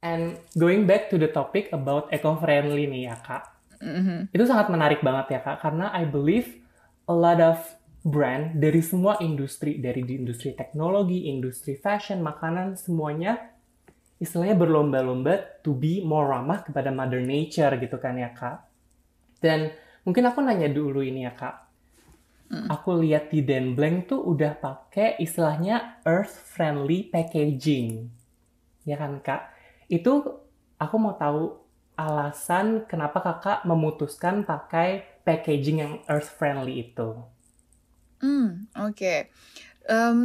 And going back to the topic about eco-friendly nih ya kak, Mhm. itu sangat menarik banget ya kak, karena I believe a lot of brand dari semua industri, dari di industri teknologi, industri fashion, makanan, semuanya istilahnya berlomba-lomba to be more ramah kepada mother nature gitu kan ya kak. Dan mungkin aku nanya dulu ini ya kak, aku lihat di Den Blank tuh udah pakai istilahnya earth friendly packaging. Ya kan Kak? Itu aku mau tahu alasan kenapa Kakak memutuskan pakai packaging yang earth friendly itu. Hmm, oke. Em,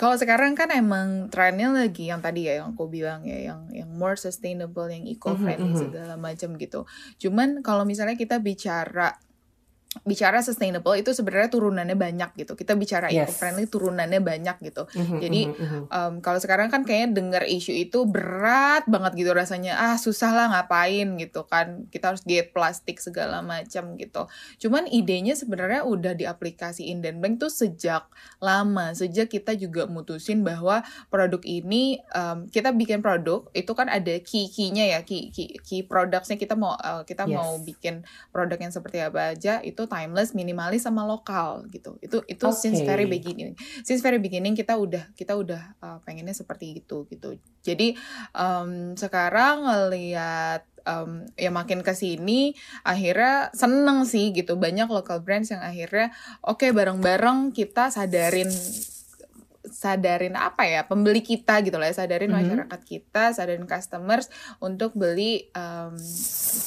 kalau sekarang kan emang trennya lagi yang tadi ya yang aku bilang ya yang yang more sustainable, yang eco-friendly Mhm, mhm. segala macam gitu. Cuman kalau misalnya kita bicara bicara sustainable itu sebenarnya turunannya banyak gitu. Kita bicara Yes. eco-friendly turunannya banyak gitu. Mhm, Jadi mhm, mhm. em, kalau sekarang kan kayaknya denger isu itu berat banget gitu rasanya. Ah susah lah ngapain gitu kan. Kita harus diet plastik segala macam gitu. Cuman idenya sebenarnya udah diaplikasiin dan bank tuh sejak lama. Sejak kita juga mutusin bahwa produk ini em, kita bikin produk itu kan ada key-key-nya ya, key key, key products-nya kita mau eh, kita Yes. mau bikin produk yang seperti apa aja itu timeless, minimalis sama lokal gitu. Itu itu since Oke. very beginning since very beginning kita udah kita udah uh, pengennya seperti itu gitu. Jadi um, sekarang ngelihat um, ya makin ke sini akhirnya seneng sih gitu banyak local brands yang akhirnya oke bareng-bareng kita sadarin sadarin apa ya pembeli kita gitu lah ya sadarin Mhm. masyarakat kita sadarin customers untuk beli um,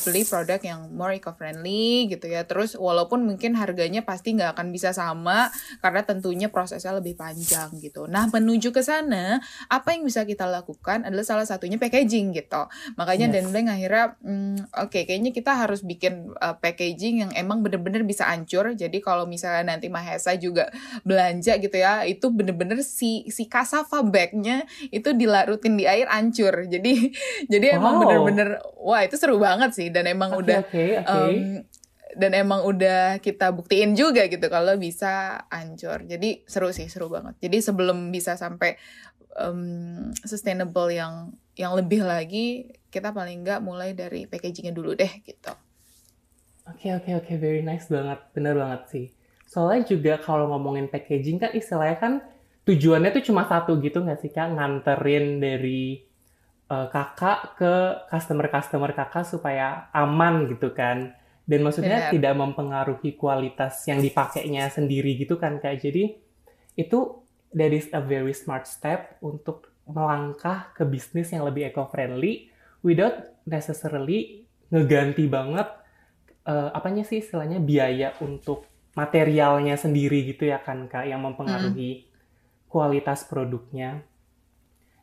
beli produk yang more eco friendly gitu ya terus walaupun mungkin harganya pasti nggak akan bisa sama karena tentunya prosesnya lebih panjang gitu nah menuju ke sana apa yang bisa kita lakukan adalah salah satunya packaging gitu makanya Yes. Dan Blank akhirnya hmm, oke kayaknya kita harus bikin uh, packaging yang emang bener-bener bisa hancur jadi kalau misalnya nanti Mahesa juga belanja gitu ya itu bener-bener si si cassava bagnya itu dilarutin di air hancur jadi jadi emang Wow. bener-bener wah itu seru banget sih. Dan emang Oke, udah oke, oke. um, dan emang udah kita buktiin juga gitu kalau bisa hancur jadi seru sih seru banget. Jadi sebelum bisa sampai um, sustainable yang yang lebih lagi kita paling nggak mulai dari packagingnya dulu deh gitu. Oke, oke, oke, very nice banget, bener banget sih. Soalnya juga kalau ngomongin packaging kan istilahnya kan tujuannya tuh cuma satu gitu nggak sih kak, nganterin dari eh, kakak ke customer-customer kakak supaya aman gitu kan. Dan maksudnya Benar. tidak mempengaruhi kualitas yang dipakainya sendiri gitu kan kak. Jadi itu that is a very smart step untuk melangkah ke bisnis yang lebih eco-friendly without necessarily ngeganti banget eh, apanya sih istilahnya biaya untuk materialnya sendiri gitu ya kan kak yang mempengaruhi kualitas produknya.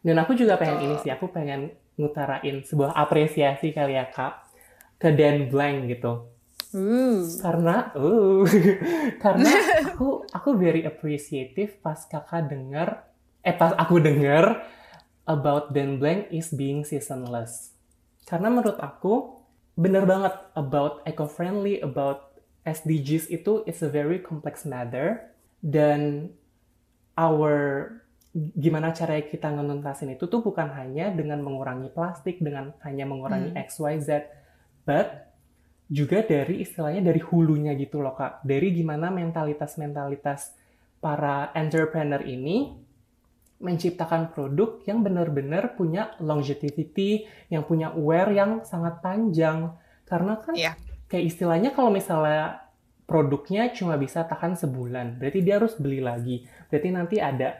Dan aku juga pengen ini sih, aku pengen ngutarain sebuah apresiasi kali ya kak ke Dan Blank gitu. uh Karena, uh, karena aku aku very appreciative pas kakak denger, eh pas aku denger about Dan Blank is being seasonless. Karena menurut aku bener banget about eco-friendly, about SDGs itu it's a very complex matter dan our gimana cara kita ngenuntasin itu tuh bukan hanya dengan mengurangi plastik, dengan hanya mengurangi Hmm. X, Y, Z, but juga dari istilahnya dari hulunya gitu loh kak. Dari gimana mentalitas-mentalitas para entrepreneur ini menciptakan produk yang benar-benar punya longevity, yang punya wear yang sangat panjang. Karena kan Iya. kayak istilahnya kalau misalnya produknya cuma bisa tahan sebulan, berarti dia harus beli lagi. Berarti nanti ada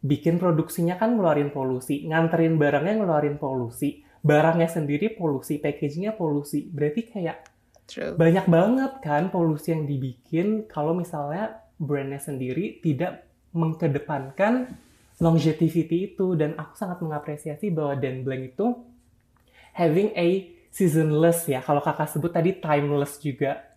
bikin produksinya kan ngeluarin polusi, nganterin barangnya ngeluarin polusi, barangnya sendiri polusi, packagingnya polusi. Berarti kayak true. banyak banget kan polusi yang dibikin kalau misalnya brandnya sendiri tidak mengkedepankan longevity itu. Dan aku sangat mengapresiasi bahwa Dan Blank itu having a seasonless ya. Kalau kakak sebut tadi timeless juga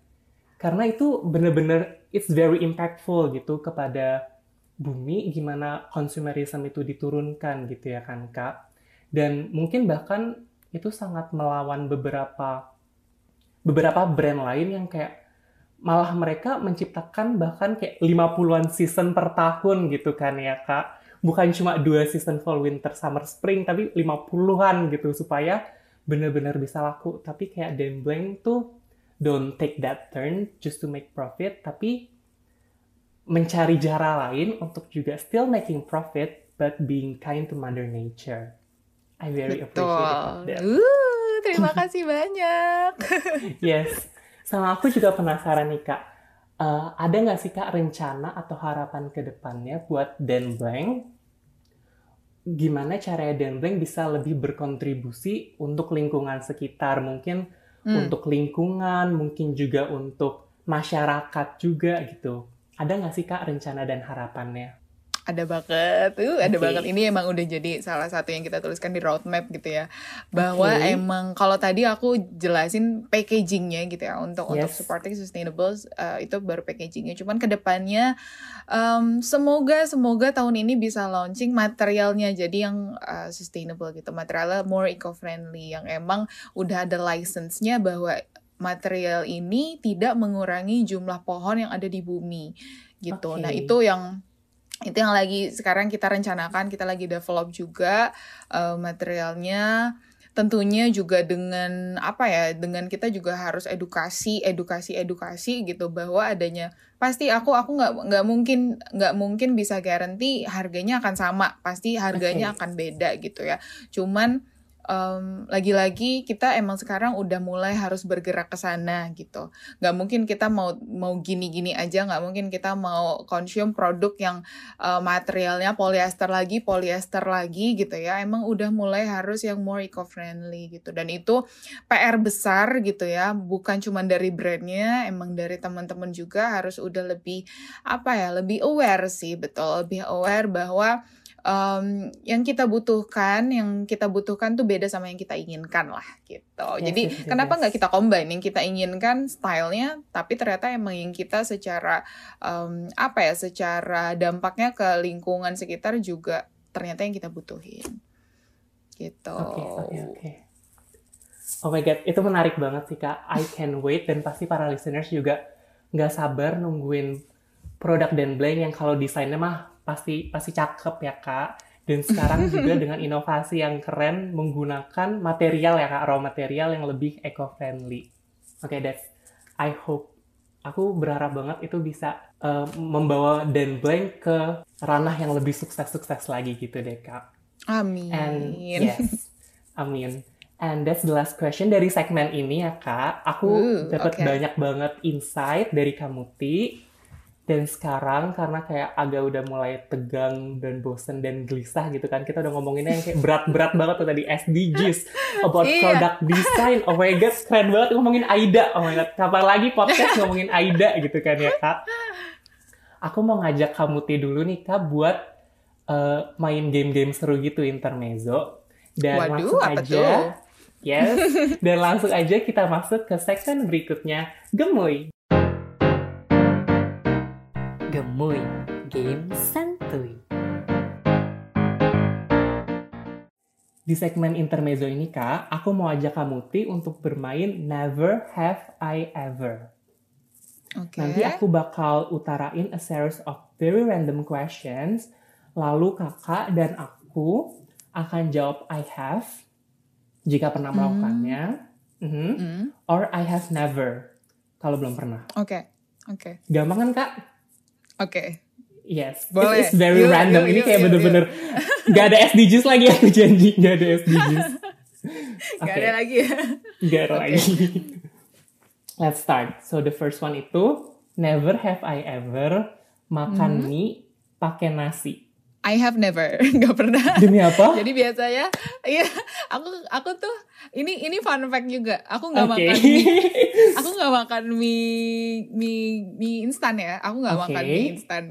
karena itu bener-bener it's very impactful gitu kepada bumi gimana konsumerisme itu diturunkan gitu ya kan kak dan mungkin bahkan itu sangat melawan beberapa beberapa brand lain yang kayak malah mereka menciptakan bahkan kayak 50-an season per tahun gitu kan ya kak bukan cuma dua season fall, winter, summer, spring, tapi 50-an gitu supaya bener-bener bisa laku. Tapi kayak Dan Blank tuh don't take that turn just to make profit, tapi mencari cara lain untuk juga still making profit but being kind to mother nature. I very Betul. appreciate that. Uh, terima kasih banyak. Yes. Sama aku juga penasaran nih kak. Eh, ada nggak sih kak rencana atau harapan ke depannya buat Dan Blank? Gimana caranya Dan Blank bisa lebih berkontribusi untuk lingkungan sekitar? Mungkin Hmm. untuk lingkungan, mungkin juga untuk masyarakat juga gitu. Ada nggak sih kak rencana dan harapannya? Ada banget, uh, ada Oke. banget. Ini emang udah jadi salah satu yang kita tuliskan di roadmap gitu ya. Bahwa Oke. emang kalau tadi aku jelasin packagingnya gitu ya untuk untuk Yes. supporting sustainable uh, itu baru packagingnya. Cuman ke depannya um, semoga semoga tahun ini bisa launching materialnya jadi yang uh, sustainable gitu, materialnya more eco-friendly yang emang udah ada license-nya bahwa material ini tidak mengurangi jumlah pohon yang ada di bumi gitu. Oke. Nah, itu yang itu yang lagi sekarang kita rencanakan kita lagi develop juga uh, materialnya. Tentunya juga dengan apa ya dengan kita juga harus edukasi edukasi edukasi gitu bahwa adanya pasti aku aku nggak nggak mungkin nggak mungkin bisa garansi harganya akan sama. Pasti harganya Oke. akan beda gitu ya. Cuman em, lagi-lagi kita emang sekarang udah mulai harus bergerak ke sana gitu. Nggak mungkin kita mau mau gini-gini aja nggak mungkin kita mau consume produk yang uh, materialnya polyester lagi polyester lagi gitu ya. Emang udah mulai harus yang more eco friendly gitu. Dan itu PR besar gitu ya bukan cuma dari brandnya emang dari teman-teman juga harus udah lebih apa ya lebih aware sih betul. Lebih aware bahwa um, yang kita butuhkan yang kita butuhkan tuh beda sama yang kita inginkan lah gitu Yes, jadi yes, yes, kenapa yes. nggak kita combine yang kita inginkan stylenya tapi ternyata emang yang kita secara um, apa ya secara dampaknya ke lingkungan sekitar juga ternyata yang kita butuhin gitu Oke, oke, oke. Oh my god, itu menarik banget sih kak. I can wait dan pasti para listeners juga nggak sabar nungguin produk Dan Blank yang kalau desainnya mah pasti pasti cakep ya kak. Dan sekarang juga dengan inovasi yang keren menggunakan material ya kak, raw material yang lebih eco-friendly. Oke, that's I hope. Aku berharap banget itu bisa eh, membawa Dan Blank ke ranah yang lebih sukses-sukses lagi gitu deh kak. amin And yes, amin. And that's the last question dari segmen ini ya kak. Aku Uh, dapat oke. banyak banget insight dari Kamuti. Dan sekarang karena kayak agak udah mulai tegang dan bosen dan gelisah gitu kan. Kita udah ngomonginnya yang kayak berat-berat banget tuh tadi SDGs. About Iya. product design. Oh my god, keren banget ngomongin Aida. Oh my god, kapan lagi podcast ngomongin Aida gitu kan ya kak. Aku mau ngajak Kamuti dulu nih kak buat eh, main game-game seru gitu intermezzo. Dan Waduh, langsung apa aja, tuh? yes, dan langsung aja kita masuk ke segmen berikutnya, Gemuy. Gemuy, game santuy. Di segmen intermezzo ini kak, aku mau ajak Kamuti untuk bermain Never Have I Ever. oke Nanti aku bakal utarain a series of very random questions, lalu kakak dan aku akan jawab I have jika pernah Hmm. melakukannya, Mhm. Hmm, or I have never kalau belum pernah. oke oke Gampang kan kak? Oke Yes, Boleh. It's very Yuk, random. yuk, Ini yuk, kayak bener-bener gak ada SDGs lagi aku janji, gak ada SDGs. Gak Oke, ada lagi ya Gak ada lagi. Let's start. So the first one itu never have I ever makan Hmm. mie pakai nasi. I have never nggak pernah Demi apa? jadi biasanya iya aku aku tuh ini ini fun fact juga aku nggak Oke. makan mie aku nggak makan mie mie mie instan ya aku nggak Oke. makan mie instan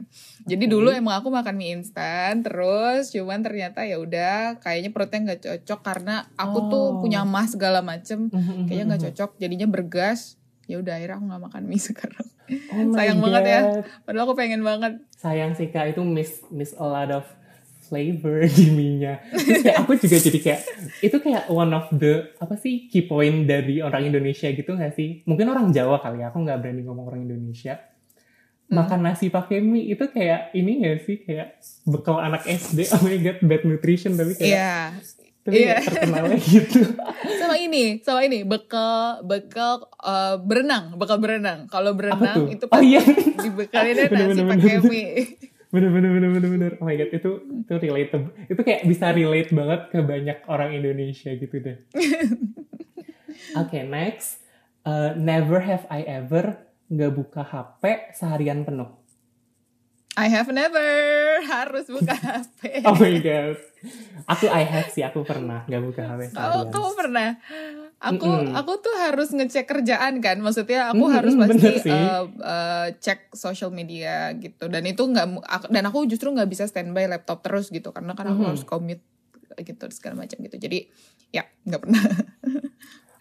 jadi Oke. dulu emang aku makan mie instan terus cuman ternyata ya udah kayaknya perutnya nggak cocok karena aku tuh Oh. punya mah segala macem Mhm, kayaknya nggak mhm. cocok jadinya bergas ya udah akhirnya aku nggak makan mie sekarang Oh Sayang banget ya. God. padahal aku pengen banget Sayang sih kak, itu miss miss a lot of flavor di mie-nya. Terus kayak aku juga jadi kayak itu kayak one of the apa sih key point dari orang Indonesia gitu nggak sih? Mungkin orang Jawa kali ya, aku nggak berani ngomong orang Indonesia. makan nasi pakai mie itu kayak ini gak sih kayak bekal anak SD oh my god bad nutrition tapi kayak Iya. Tapi iya. kayak terkenalnya gitu. Sama ini, sama ini, bekal bekal eh, berenang, bekal berenang. Kalau berenang itu oh iya. dibekalinnya nasi pakai mie. bener. Bener bener bener bener oh my god itu itu relatable. Itu kayak bisa relate banget ke banyak orang Indonesia gitu deh. Oke next. Uh, never have I ever nggak buka HP seharian penuh I have never harus buka HP. oh my god aku I have sih aku pernah nggak buka HP seharian kamu pernah? Aku Mm-mm. aku tuh harus ngecek kerjaan kan, maksudnya aku Mm-mm, harus pasti eh, eh, cek social media gitu. Dan itu nggak dan aku justru nggak bisa standby laptop terus gitu karena kan aku Mhm. harus commit gitu segala macam gitu. Jadi ya nggak pernah.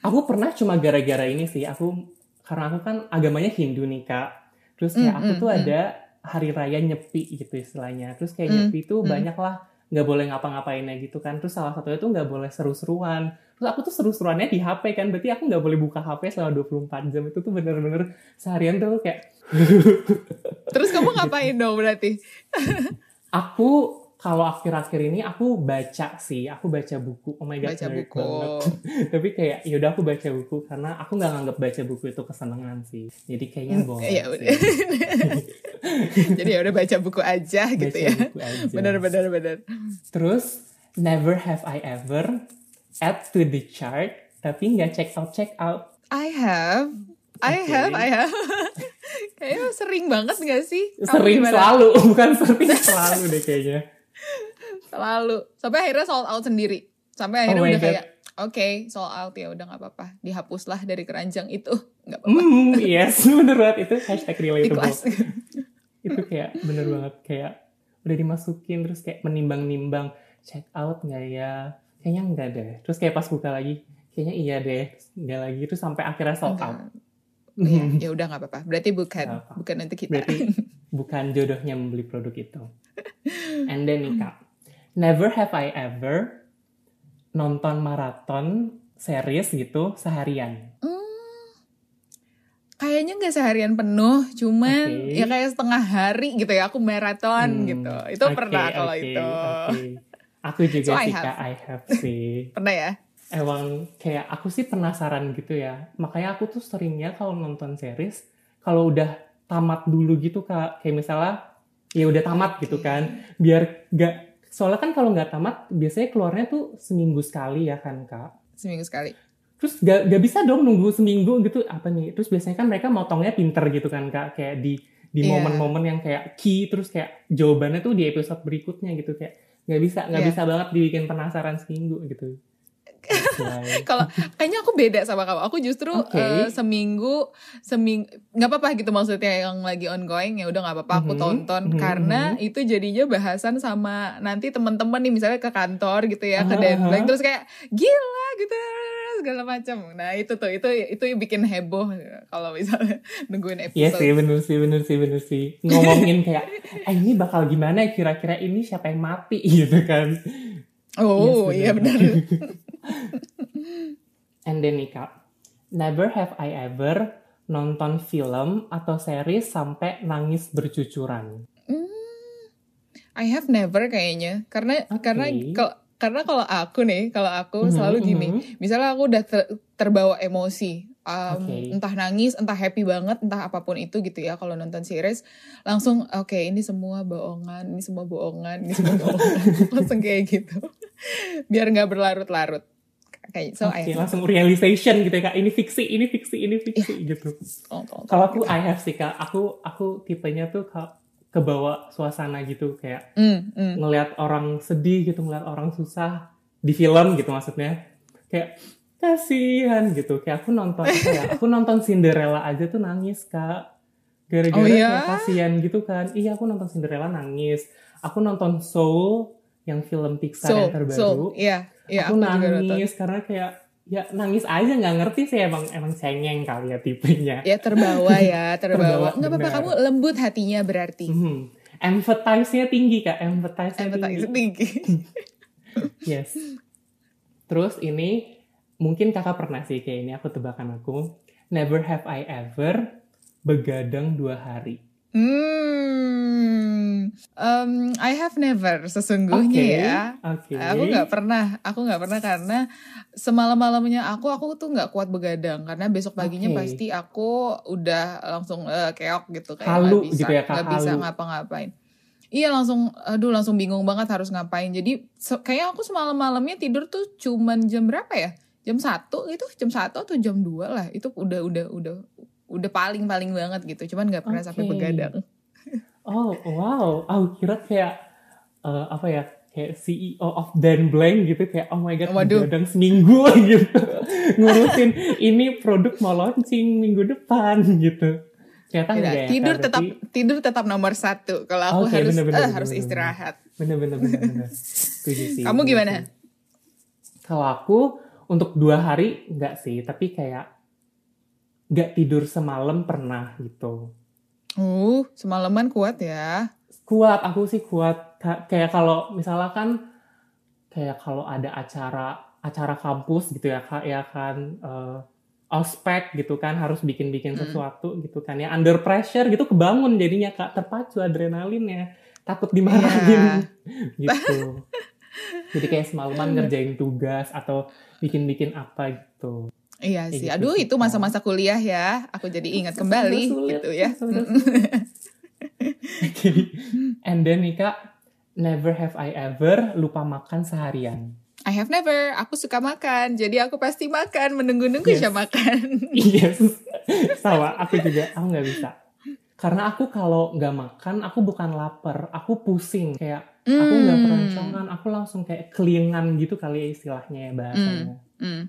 Aku pernah cuma gara-gara ini sih. Aku karena aku kan agamanya Hindu nih kak. Terus kayak Mm, aku mm, tuh mm. ada hari raya nyepi gitu istilahnya. Terus kayak Mm, nyepi tuh mm. banyak lah nggak boleh ngapa-ngapainnya gitu kan. Terus salah satunya tuh nggak boleh seru-seruan. Terus aku tuh seru-seruannya di HP kan. Berarti aku nggak boleh buka HP selama 24 jam. Itu tuh bener-bener seharian tuh kayak Terus kamu ngapain dong berarti? aku kalau akhir-akhir ini aku baca sih. Aku baca buku. Oh my god, Baca buku. banget. tapi kayak yaudah aku baca buku karena aku nggak nganggap baca buku itu kesenangan sih jadi kayaknya boleh Iya udah. Jadi ya udah baca buku aja gitu ya. buku aja. Bener bener bener. terus never have I ever add to the chart tapi nggak check out check out I have, I have, I have. Kayaknya sering banget gak sih? Sering gimana? selalu bukan sering selalu deh kayaknya Selalu. Sampai akhirnya sold out sendiri. Sampai Oh akhirnya my udah God. kayak, oke, sold out ya udah nggak apa-apa. Dihapuslah dari keranjang itu. Nggak apa-apa. hmm yes bener banget itu hashtag relatable itu kayak bener banget kayak udah dimasukin terus kayak menimbang-nimbang check out nggak ya kayaknya enggak deh terus kayak pas buka lagi kayaknya iya deh enggak lagi terus sampai akhirnya sold out Iya, ya udah nggak apa-apa. Berarti bukan, apa. bukan untuk kita. berarti bukan jodohnya membeli produk itu and then nih kak never have I ever nonton maraton series gitu seharian Hmm, kayaknya nggak seharian penuh, cuman Oke. ya kayak setengah hari gitu ya. Aku maraton Hmm, gitu. Itu oke, pernah kalau oke, itu. oke. aku juga So, I have. kak I have sih Pernah ya? emang kayak aku sih penasaran gitu ya. Makanya aku tuh seringnya kalau nonton series, kalau udah tamat dulu gitu kak, kayak misalnya ya udah tamat gitu kan, biar gak soalnya kan kalau nggak tamat biasanya keluarnya tuh seminggu sekali ya kan kak. Seminggu sekali. Terus gak, gak bisa dong nunggu seminggu gitu apa nih? Terus biasanya kan mereka motongnya pinter gitu kan kak, kayak di di Iya. momen-momen yang kayak key terus kayak jawabannya tuh di episode berikutnya gitu kayak nggak bisa nggak Iya. bisa banget dibikin penasaran seminggu gitu. Kalau kayaknya aku beda sama kamu. Aku justru Oke. eh, seminggu seminggu nggak apa-apa gitu maksudnya yang lagi ongoing ya udah nggak apa-apa aku Mhm, tonton mhm, karena mhm. itu jadinya bahasan sama nanti teman-teman nih misalnya ke kantor gitu ya ke Aha, deadline aha. terus kayak gila gitu segala macam. Nah itu tuh itu itu yang bikin heboh kalau misalnya nungguin Iya episode. sih, bener sih, bener sih, bener sih. Ngomongin kayak, eh ini bakal gimana ya kira-kira ini siapa yang mati gitu kan. Oh Yes, iya benar. And then nih kak, never have I ever nonton film atau series sampai nangis bercucuran. I have never kayaknya. Karena Oke. karena kalau karena kalau aku nih kalau aku Mhm, selalu gini. mhm. misalnya aku udah ter- terbawa emosi. Um, Oke. entah nangis entah happy banget entah apa pun itu gitu ya kalau nonton series. Langsung oke ini semua bohongan ini semua bohongan ini semua bohongan. Langsung kayak gitu. Biar nggak berlarut-larut kayak so Oke, I have langsung realization gitu ya kak. Ini fiksi, ini fiksi, ini fiksi Iya. gitu. nonton. Kalau aku I have sih kak, aku aku tipenya tuh kak kebawa suasana gitu kayak Hmm, hmm. ngelihat orang sedih gitu, ngelihat orang susah di film gitu maksudnya. Kayak kasihan gitu. Kayak aku nonton ya? Aku nonton Cinderella aja tuh nangis, Kak. Gara-gara Oh, iya? kayak kasihan gitu kan. Iya, aku nonton Cinderella nangis. Aku nonton Soul yang film Pixar so yang terbaru. so iya iya aku, nangis karena kayak ya nangis aja nggak ngerti sih emang emang cengeng kali ya tipenya. ya terbawa ya Terbawa, terbawa nggak apa-apa kamu lembut hatinya berarti Hmm. Empathize-nya tinggi kak, empathize-nya empathize tinggi. tinggi Yes. Terus ini mungkin kakak pernah sih kayak ini aku tebakan aku. Never have I ever begadang dua hari. Hmm, um, I have never sesungguhnya Oke, ya. Oke. Aku nggak pernah, aku nggak pernah karena semalam-malamnya aku aku tuh nggak kuat begadang karena besok paginya Oke. pasti aku udah langsung eh, keok gitu kayak Halu nggak bisa, gitu ya, nggak bisa ngapa-ngapain. Iya langsung, aduh langsung bingung banget harus ngapain. Jadi se- kayak aku semalam-malamnya tidur tuh cuman jam berapa ya? Jam satu gitu, jam satu atau jam 2 lah. Itu udah udah udah udah paling paling banget gitu. Cuman nggak pernah sampai Oke. begadang. Oh, wow. Aku kira kayak eh, apa ya? Kayak CEO of Dan Blank gitu kayak oh my god Waduh. begadang seminggu gitu ngurusin ini produk mau launching minggu depan gitu ternyata Tidak, enggak ya tidur Kak? tetap Berarti- tidur tetap nomor satu. Kalau aku Oke, harus bener, bener, eh, bener, harus bener, istirahat. bener bener bener bener sih Kamu gimana? kalau aku untuk dua hari enggak sih tapi kayak nggak tidur semalam pernah gitu. Uh, semalaman kuat ya. kuat aku sih kuat. Ka- kayak kalau misalnya kan kayak kalau ada acara acara kampus gitu ya kak ya kan eh, ospek gitu kan harus bikin bikin Mm. sesuatu gitu kan ya. Under pressure gitu kebangun jadinya kak. Terpacu adrenalinnya takut dimarahin. Gitu. Jadi kayak semalaman ngerjain tugas atau bikin bikin apa gitu Iya sih. gitu Aduh, itu masa-masa kuliah ya. Aku jadi ingat kembali Sulit, gitu ya. sulit. and then nih kak never have I ever lupa makan seharian I have never. Aku suka makan. Jadi aku pasti makan menunggu-nunggu Yes. Makan. Yes, sama. Aku juga, aku nggak bisa. Karena aku kalau nggak makan, aku bukan lapar, aku pusing. Kayak aku nggak Hmm. keroncongan, aku langsung kayak kelingan gitu kali ya istilahnya ya bahasanya. Hmm.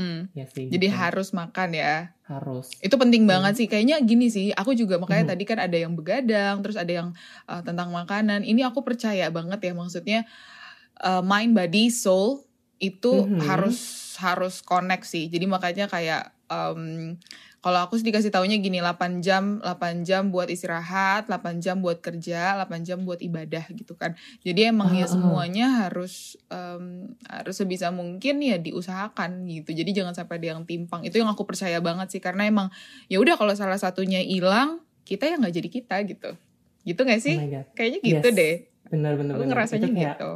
Hmm. Ya sih. Jadi gitu. harus makan ya. harus. Itu penting Hmm. banget sih. Kayaknya gini sih, aku juga makanya Hmm. tadi kan ada yang begadang, terus ada yang uh, tentang makanan. Ini aku percaya banget ya maksudnya uh, mind body soul itu Mhm. harus harus connect sih. Jadi makanya kayak um, kalau aku sih dikasih taunya gini 8 jam 8 jam buat istirahat, 8 jam buat kerja, 8 jam buat ibadah gitu kan. Jadi emang ya Ah, ah. semuanya harus um, harus sebisa mungkin ya diusahakan gitu. Jadi jangan sampai ada yang timpang. Itu yang aku percaya banget sih karena emang ya udah kalau salah satunya hilang, kita yang nggak jadi kita gitu. Gitu gak sih? Oh. Kayaknya gitu Yes. deh. Benar benar Aku benar. ngerasanya itu kayak, gitu.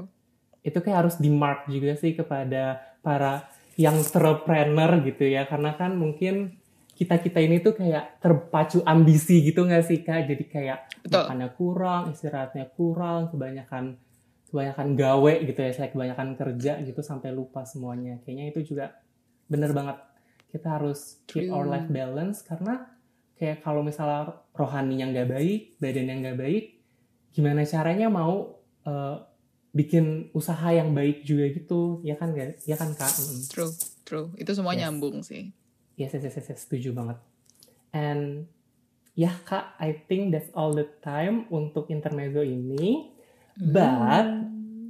Itu kayak harus di mark juga sih kepada para yang entrepreneur gitu ya. Karena kan mungkin kita-kita ini tuh kayak terpacu ambisi gitu nggak sih kak? Jadi kayak Betul. makannya kurang, istirahatnya kurang, kebanyakan kebanyakan gawe gitu ya, saya kebanyakan kerja gitu sampai lupa semuanya. Kayaknya itu juga bener banget. Kita harus keep our life balance karena kayak kalau misalnya rohaninya nggak baik, badannya nggak baik, gimana caranya mau eh, bikin usaha yang baik juga gitu, ya kan? Ya kan kak? Mm. True, true. Itu semua Yes. nyambung sih. Yes, yes, yes, yes, yes, setuju banget. And ya kak, I think that's all the time untuk intermezzo ini. But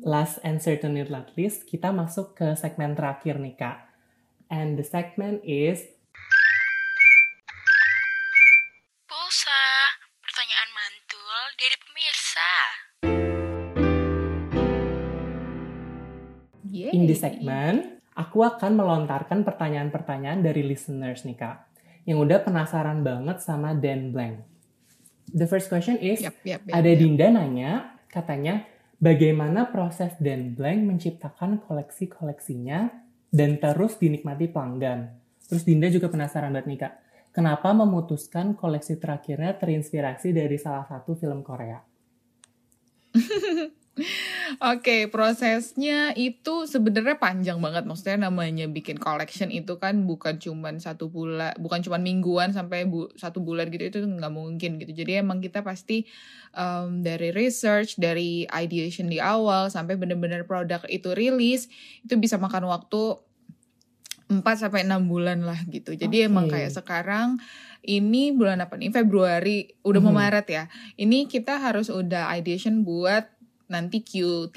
last and certainly not least, kita masuk ke segmen terakhir nih kak. And the segment is Pulsa, pertanyaan mantul dari pemirsa. Yeay. in this segment, aku akan melontarkan pertanyaan-pertanyaan dari listeners nih kak. Yang udah penasaran banget sama Dan Blank. The first question is, Yap, yap, yap, Ada yap. Dinda nanya, katanya, bagaimana proses Dan Blank menciptakan koleksi-koleksinya dan terus dinikmati pelanggan? Terus Dinda juga penasaran banget nih kak, kenapa memutuskan koleksi terakhirnya terinspirasi dari salah satu film Korea? Oke, prosesnya itu sebenarnya panjang banget. Maksudnya namanya bikin collection itu kan bukan cuman satu bulan, bukan cuman mingguan sampai bu, satu bulan gitu itu nggak mungkin gitu. Jadi emang kita pasti um, dari research, dari ideation di awal sampai bener-bener produk itu rilis itu bisa makan waktu 4 sampai 6 bulan lah gitu. Jadi Oke. emang kayak sekarang ini bulan apa nih? Februari, udah mau Mhm. Maret ya. Ini kita harus udah ideation buat nanti Q3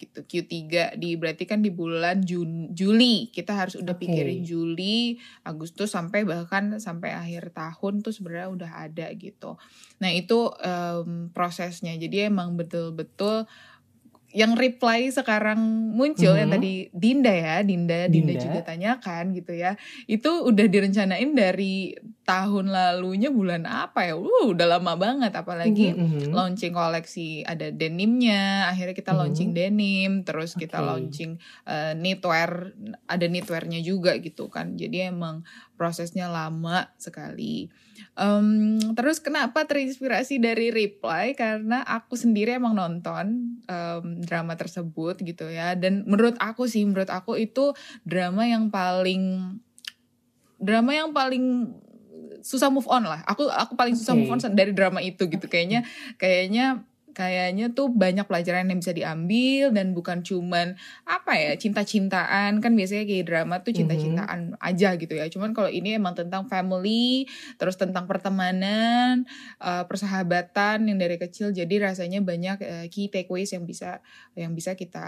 gitu. Q3 di berarti kan di bulan Jun, Juli. Kita harus udah Oke. pikirin Juli, Agustus sampai bahkan sampai akhir tahun tuh sebenarnya udah ada gitu. Nah, itu em, prosesnya. Jadi emang betul-betul yang reply sekarang muncul yang Mhm. tadi Dinda ya, Dinda, Dinda Dinda. juga tanyakan gitu ya. Itu udah direncanain dari tahun lalunya bulan apa ya? Uh, udah lama banget apalagi Mhm, mhm. launching koleksi ada denimnya, akhirnya kita Mhm. launching denim, terus kita Oke. launching eh, knitwear, ada knitwearnya juga gitu kan. Jadi emang prosesnya lama sekali. Em, terus kenapa terinspirasi dari Reply? Karena aku sendiri emang nonton em, drama tersebut gitu ya. Dan menurut aku sih, menurut aku itu drama yang paling drama yang paling susah move on lah. Aku aku paling susah Oke. move on dari drama itu gitu. Kayaknya kayaknya kayaknya tuh banyak pelajaran yang bisa diambil dan bukan cuman apa ya cinta-cintaan kan biasanya kayak drama tuh cinta-cintaan aja gitu ya cuman kalau ini emang tentang family terus tentang pertemanan eh, persahabatan yang dari kecil jadi rasanya banyak eh, key takeaways yang bisa yang bisa kita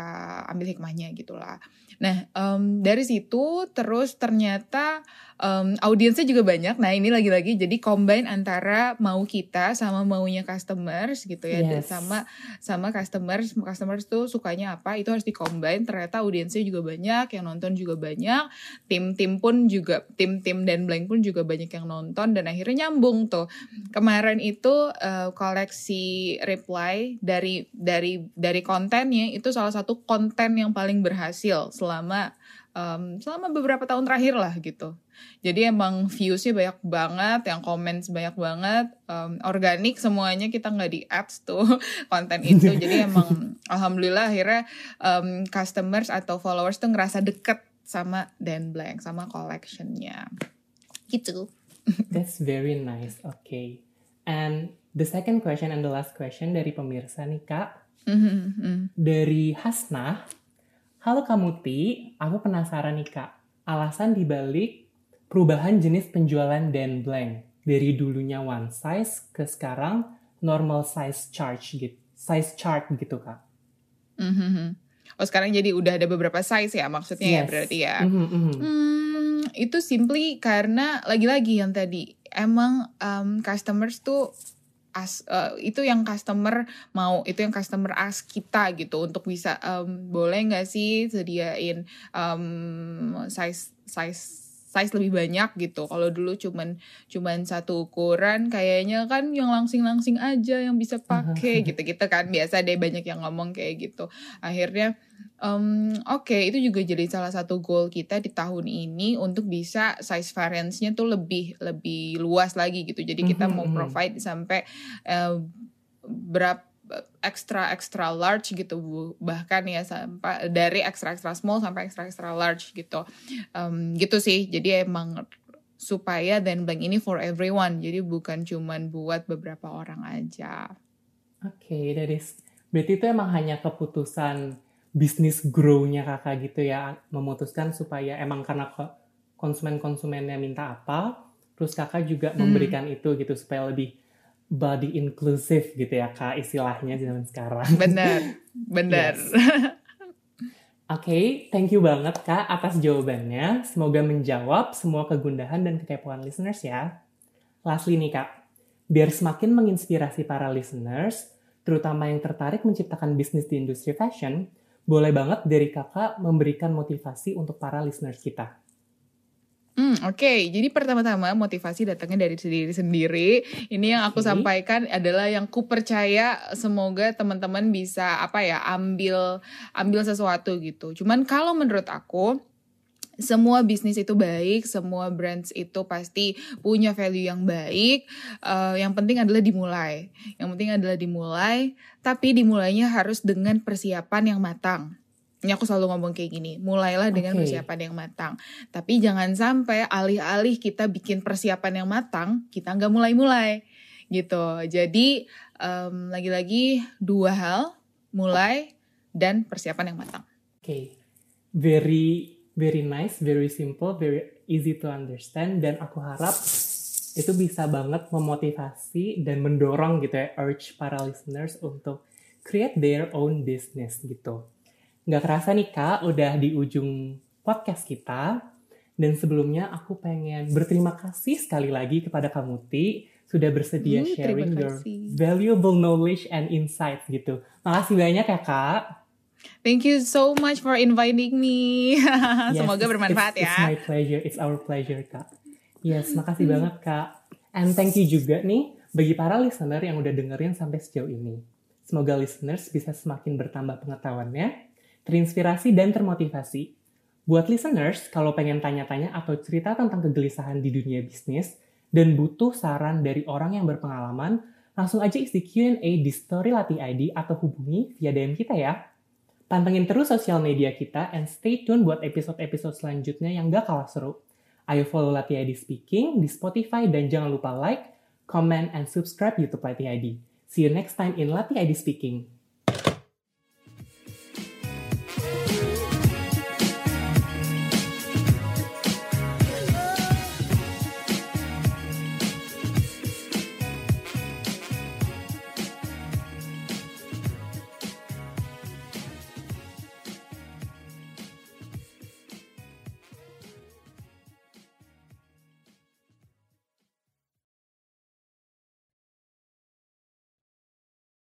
ambil hikmahnya gitulah nah em, dari situ terus ternyata em, audiensnya juga banyak. Nah ini lagi-lagi jadi combine antara mau kita sama maunya customers gitu ya. Dan Yes. sama sama customers. Customers tuh sukanya apa? Itu harus dicombine. Ternyata audiensnya juga banyak yang nonton juga banyak. Tim-tim pun juga tim-tim dan blank pun juga banyak yang nonton dan akhirnya nyambung tuh. Kemarin itu eh, koleksi reply dari dari dari kontennya itu salah satu konten yang paling berhasil selama em, selama beberapa tahun terakhir lah gitu jadi emang viewsnya banyak banget yang comments banyak banget em, organik semuanya kita nggak di ads tuh konten itu jadi emang alhamdulillah akhirnya em, customers atau followers tuh ngerasa deket sama Dan Blank sama collectionnya gitu That's very nice. Okay. And the second question and the last question dari pemirsa nih kak, Mhm, dari Hasnah. Halo Kamuti, aku penasaran nih kak, alasan dibalik perubahan jenis penjualan Dan Blank dari dulunya one size ke sekarang normal size charge gitu, size chart gitu kak. mhm. oh sekarang jadi udah ada beberapa size ya maksudnya ya Yes. berarti ya Mhm, mhm. Hmm, itu simply karena lagi-lagi yang tadi emang um, customers tuh as eh, itu yang customer mau itu yang customer ask kita gitu untuk bisa um, boleh nggak sih sediain um, size size size lebih banyak gitu. Kalau dulu cuman cuman satu ukuran kayaknya kan yang langsing-langsing aja yang bisa pakai gitu-gitu kan. Biasa deh banyak yang ngomong kayak gitu. Akhirnya Um, Oke, itu juga jadi salah satu goal kita di tahun ini untuk bisa size variance-nya tuh lebih lebih luas lagi gitu. Jadi kita Mhm, mau mhm. provide sampai eh, berapa extra extra large gitu Bu. bahkan ya sampai dari extra extra small sampai extra extra large gitu Em, gitu sih jadi emang supaya dan blank ini for everyone jadi bukan cuman buat beberapa orang aja Oke, dari berarti itu emang hanya keputusan bisnis grow-nya kakak gitu ya, memutuskan supaya emang karena ko- konsumen-konsumennya minta apa, terus kakak juga Hmm. memberikan itu gitu supaya lebih body inclusive gitu ya kak istilahnya zaman sekarang. benar benar Oke, thank you banget kak atas jawabannya. Semoga menjawab semua kegundahan dan kekepoan listeners ya. Lastly nih kak, biar semakin menginspirasi para listeners, terutama yang tertarik menciptakan bisnis di industri fashion, boleh banget dari kakak memberikan motivasi untuk para listeners kita. Hmm, oke. Jadi pertama-tama motivasi datangnya dari diri sendiri. Ini yang aku Oke. sampaikan adalah yang ku percaya semoga teman-teman bisa apa ya ambil ambil sesuatu gitu. Cuman kalau menurut aku semua bisnis itu baik, semua brands itu pasti punya value yang baik. Eh, yang penting adalah dimulai. Yang penting adalah dimulai, tapi dimulainya harus dengan persiapan yang matang. Ini aku selalu ngomong kayak gini, mulailah dengan persiapan yang matang. Tapi jangan sampai alih-alih kita bikin persiapan yang matang, kita nggak mulai-mulai gitu. Jadi em, lagi-lagi dua hal, mulai dan persiapan yang matang. Oke, very very nice, very simple, very easy to understand dan aku harap itu bisa banget memotivasi dan mendorong gitu ya urge para listeners untuk create their own business gitu. Nggak kerasa nih kak, udah di ujung podcast kita. Dan sebelumnya aku pengen berterima kasih sekali lagi kepada Kamuti sudah bersedia Hmm, sharing your valuable knowledge and insights gitu. Makasih banyak ya kak. Thank you so much for inviting me. Yes, Semoga bermanfaat it's, ya. It's my pleasure. It's our pleasure, Kak. Yes, makasih banget Kak. And thank you juga nih bagi para listener yang udah dengerin sampai sejauh ini. Semoga listeners bisa semakin bertambah pengetahuannya, terinspirasi dan termotivasi. Buat listeners, kalau pengen tanya-tanya atau cerita tentang kegelisahan di dunia bisnis dan butuh saran dari orang yang berpengalaman, langsung aja isi Q&A di Story Latih ID atau hubungi via DM kita ya. Pantengin terus sosial media kita and stay tune buat episode-episode selanjutnya yang gak kalah seru. Ayo follow Latih ID Speaking di Spotify dan jangan lupa like, comment, and subscribe YouTube Latih ID. See you next time in Latih ID Speaking.